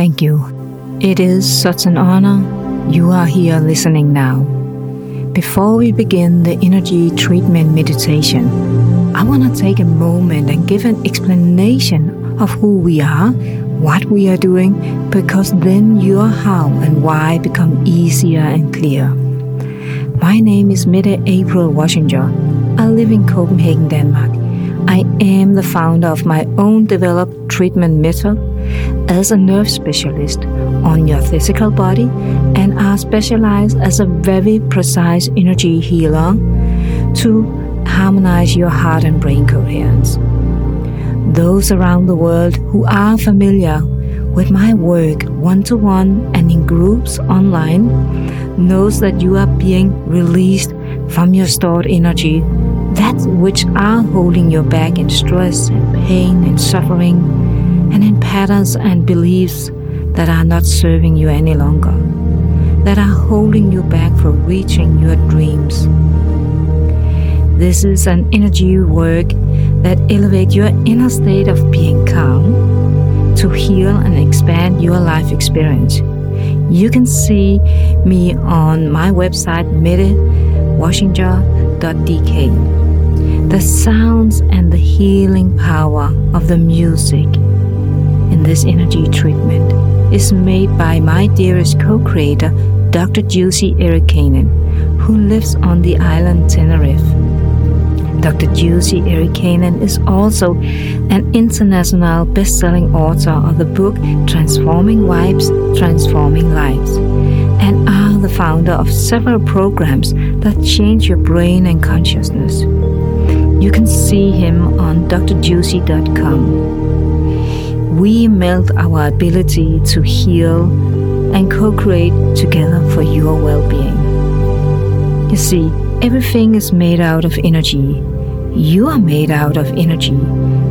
Thank you. It is such an honor you are here listening now. Before we begin the energy treatment meditation, I want to take a moment and give an explanation of who we are, what we are doing, because then your how and why become easier and clear. My name is Mette April Washinger. I live in Copenhagen, Denmark. I am the founder of my own developed treatment method as a nerve specialist on your physical body and are specialized as a very precise energy healer to harmonize your heart and brain coherence. Those around the world who are familiar with my work one to one and in groups online knows that you are being released from your stored energy that which are holding you back in stress and pain and suffering and in patterns and beliefs that are not serving you any longer, that are holding you back from reaching your dreams. This is an energy work that elevates your inner state of being calm to heal and expand your life experience. You can see me on my website medewashington.dk. The sounds and the healing power of the music in this energy treatment is made by my dearest co-creator, Dr. Jussi Eerikäinen, who lives on the island Tenerife. Dr. Jussi Eerikäinen is also an international best-selling author of the book Transforming Vibes, Transforming Lives, and are the founder of several programs that change your brain and consciousness. You can see him on drjuicy.com. We meld our ability to heal and co create together for your well being. You see, everything is made out of energy. You are made out of energy,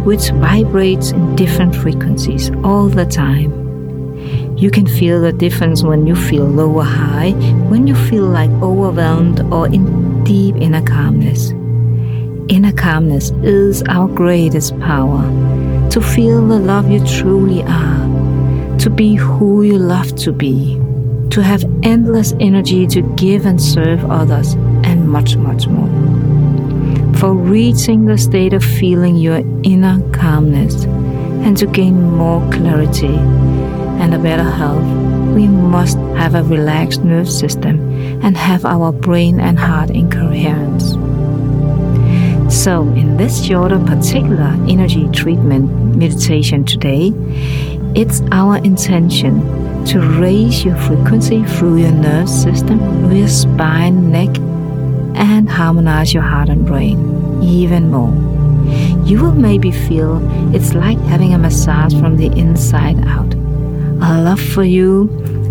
which vibrates in different frequencies all the time. You can feel the difference when you feel low or high, when you feel like overwhelmed or in deep inner calmness. Inner calmness is our greatest power to feel the love you truly are, to be who you love to be, to have endless energy to give and serve others, and much, much more. For reaching the state of feeling your inner calmness and to gain more clarity and a better health, we must have a relaxed nerve system and have our brain and heart in coherence. So, in this shorter particular energy treatment meditation today, it's our intention to raise your frequency through your nerve system, through your spine, neck, and harmonize your heart and brain even more. You will maybe feel it's like having a massage from the inside out. A love for you,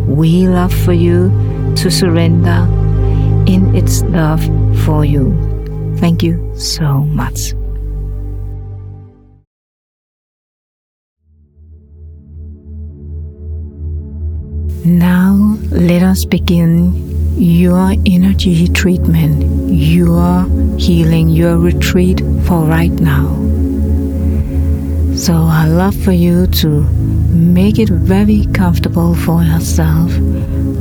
we love for you to surrender in its love for you. Thank you so much. Now let us begin your energy treatment, your healing, your retreat for right now. So I love for you to make it very comfortable for yourself.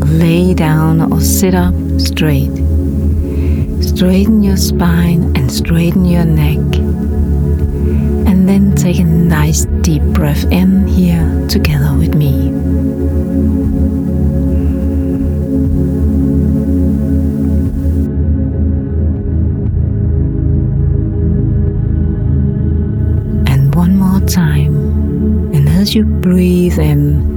Lay down or sit up straight. Straighten your spine and straighten your neck. And then take a nice deep breath in here together with me. And one more time. And as you breathe in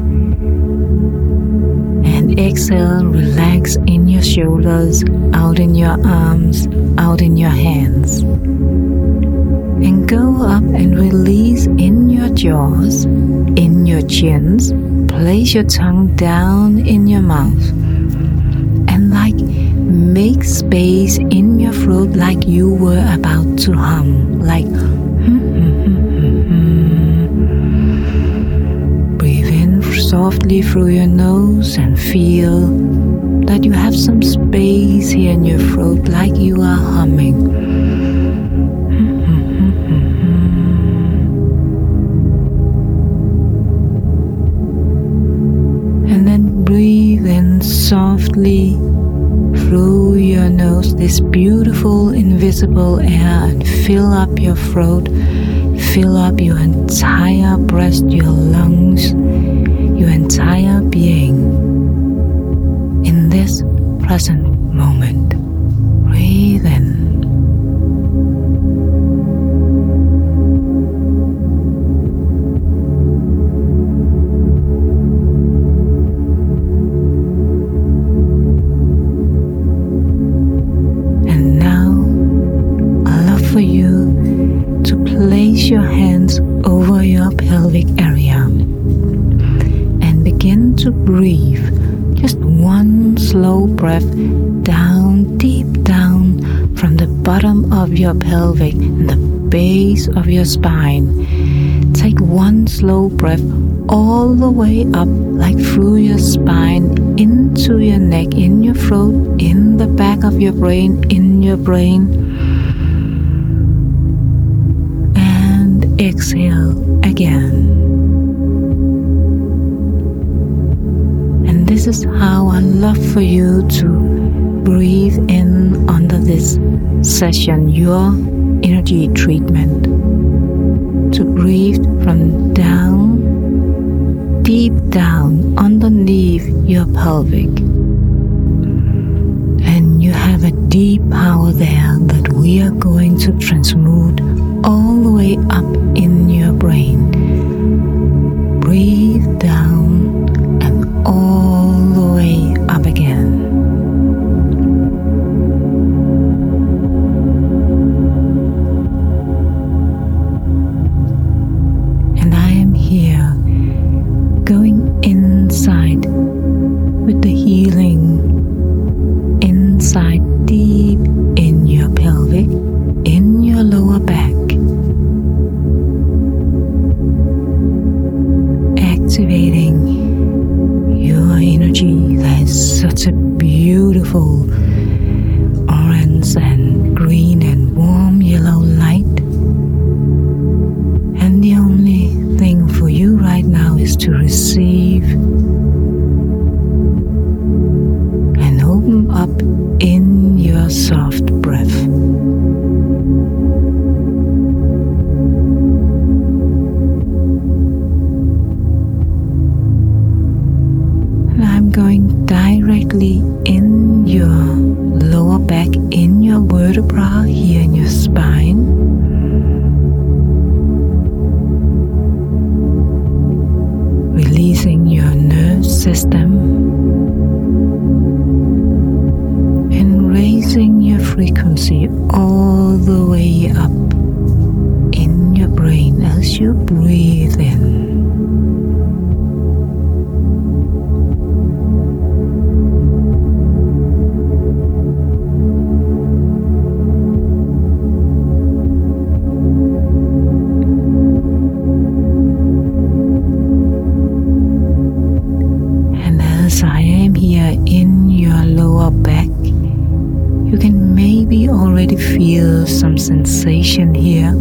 exhale, relax in your shoulders, out in your arms, out in your hands. And go up and release in your jaws, in your chins. Place your tongue down in your mouth. And like make space in your throat like you were about to hum. Like hmm, hmm. Softly through your nose and feel that you have some space here in your throat like you are humming. And then breathe in softly through your nose this beautiful invisible air and fill up your throat, fill up your entire breast, your lungs entire being in this present to breathe. Just one slow breath down, deep down from the bottom of your pelvic and the base of your spine. Take one slow breath all the way up, like through your spine, into your neck, in your throat, in the back of your brain, in your brain. And exhale again. This is how I love for you to breathe in under this session, your energy treatment. To breathe from down, deep down underneath your pelvic. And you have a deep power there that we are going to transmute all the way up in your brain. Breathe down and all directly in your lower back, in your vertebra, here in your spine. Sensation here,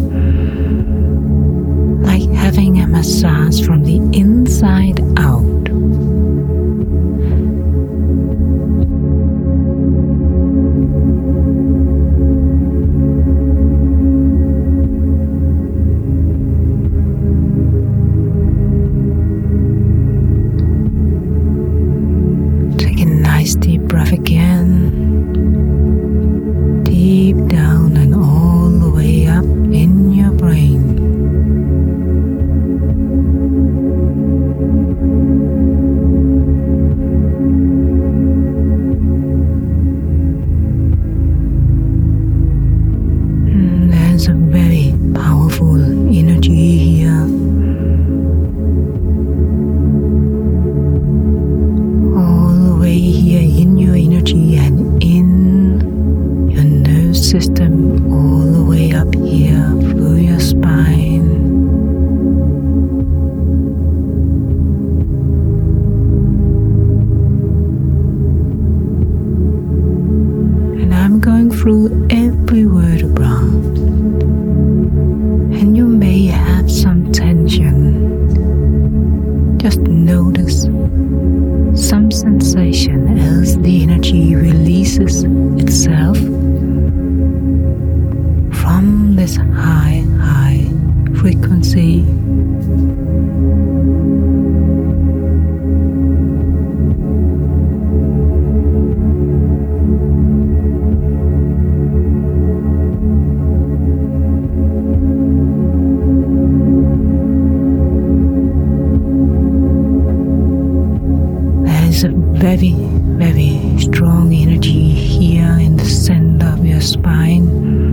like having a massage very, very strong energy here in the center of your spine.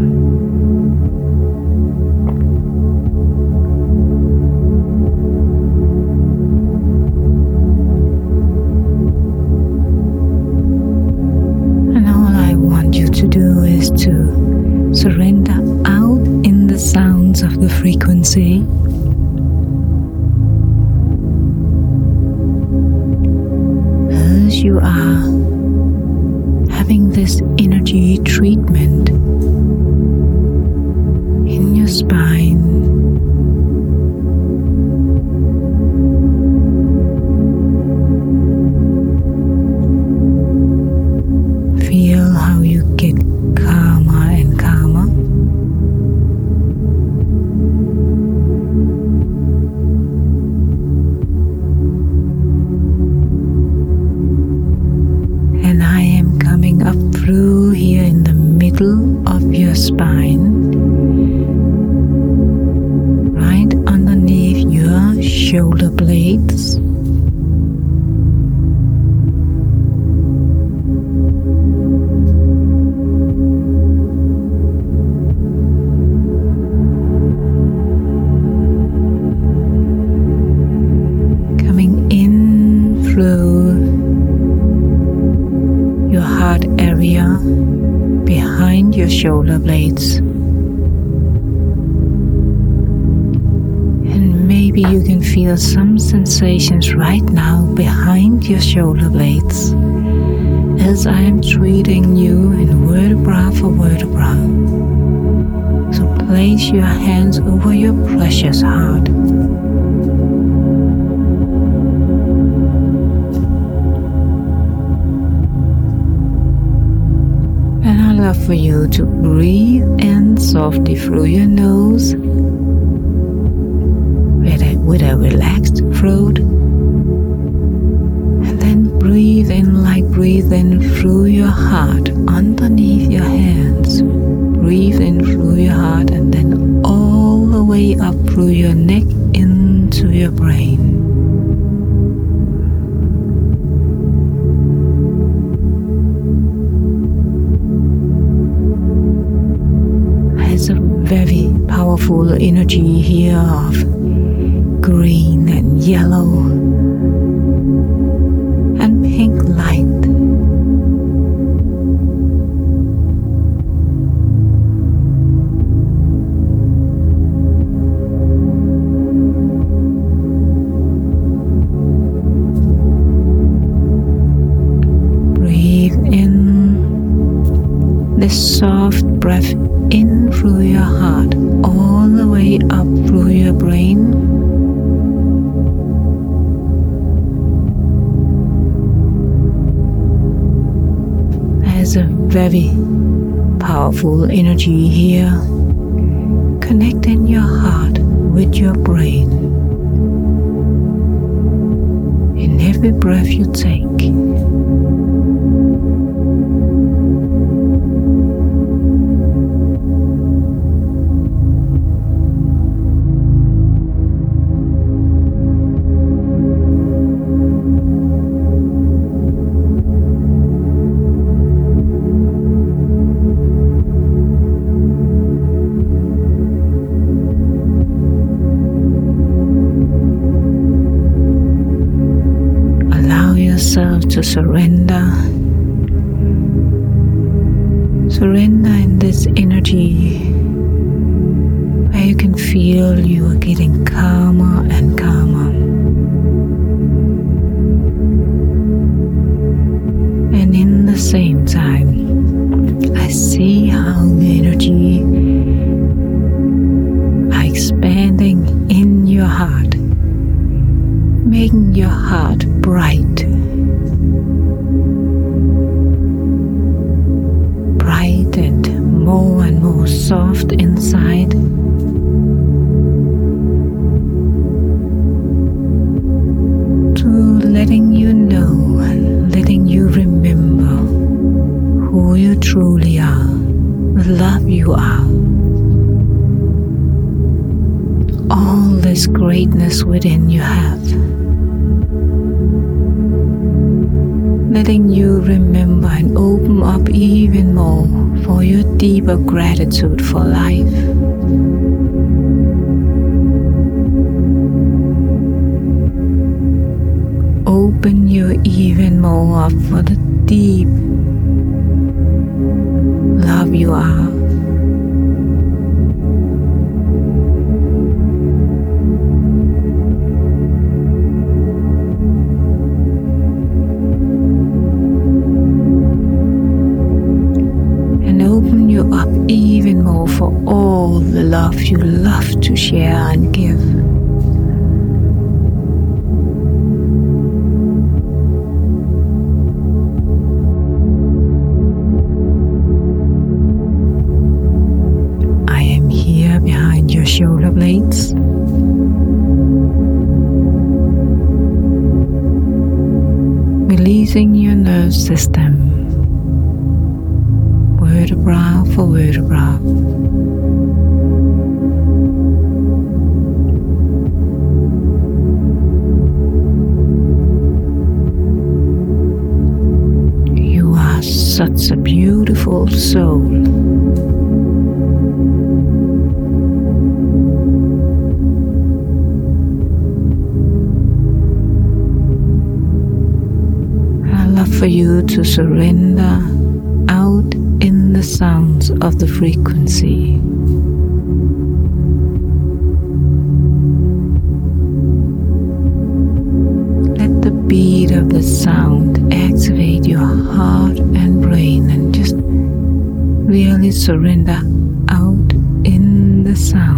Feel some sensations right now behind your shoulder blades as I am treating you in vertebra for vertebra. So place your hands over your precious heart. And I love for you to breathe in softly through your nose with a, relaxed throat. And then breathe in like breathe in through your heart underneath your hands. Breathe in through your heart and then all the way up through your neck into your brain. Very powerful energy here of green and yellow powerful energy here, connecting your heart with your brain. In every breath you take, Surrender All this greatness within you have. letting you remember and open up even more for your deeper gratitude for life. Open you even more up for the deep love you are. Love you love to share and give. A beautiful soul. I love for you to surrender out in the sounds of the frequency. Let the beat of the sound activate your heart really surrender out in the sounds.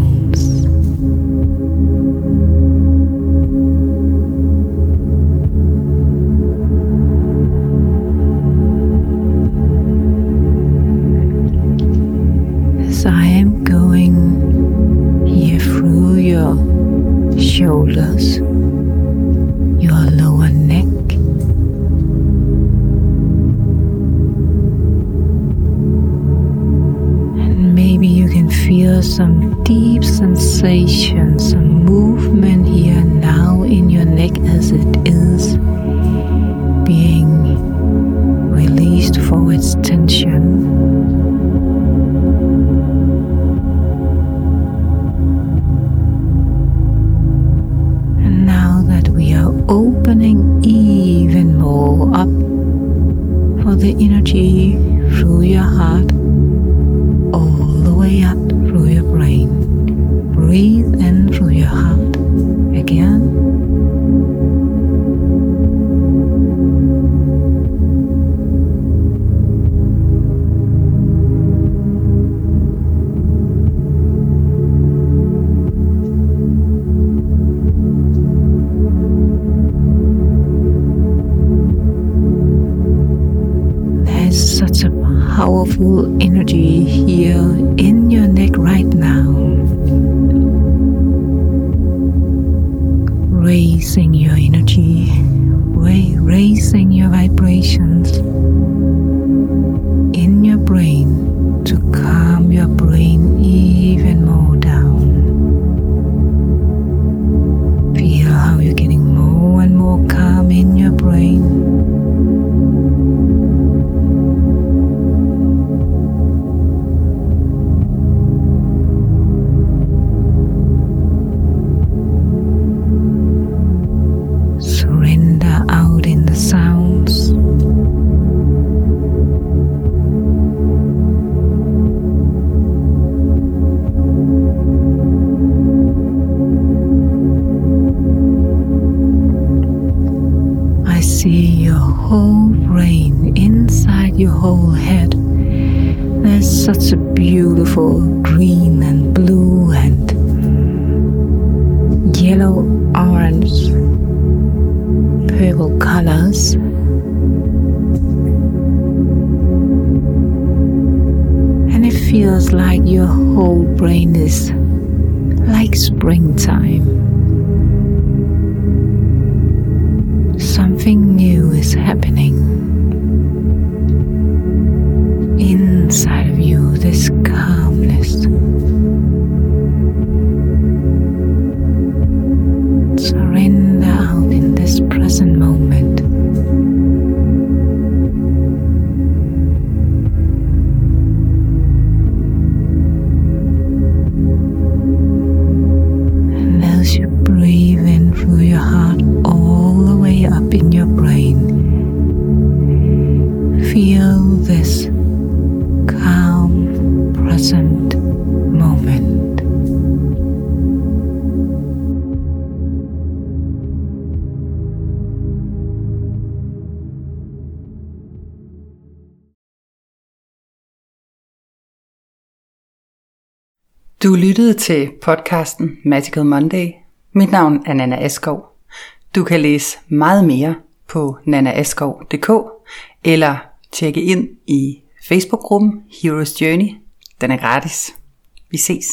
Raising your energy, raising your vibrations whole brain, inside your whole head. There's such a beautiful green and blue Du lyttede til podcasten Magical Monday. Mit navn er Nana Askov. Du kan læse meget mere på nanaaskov.dk eller tjekke ind i Facebook-gruppen Heroes Journey. Den er gratis. Vi ses.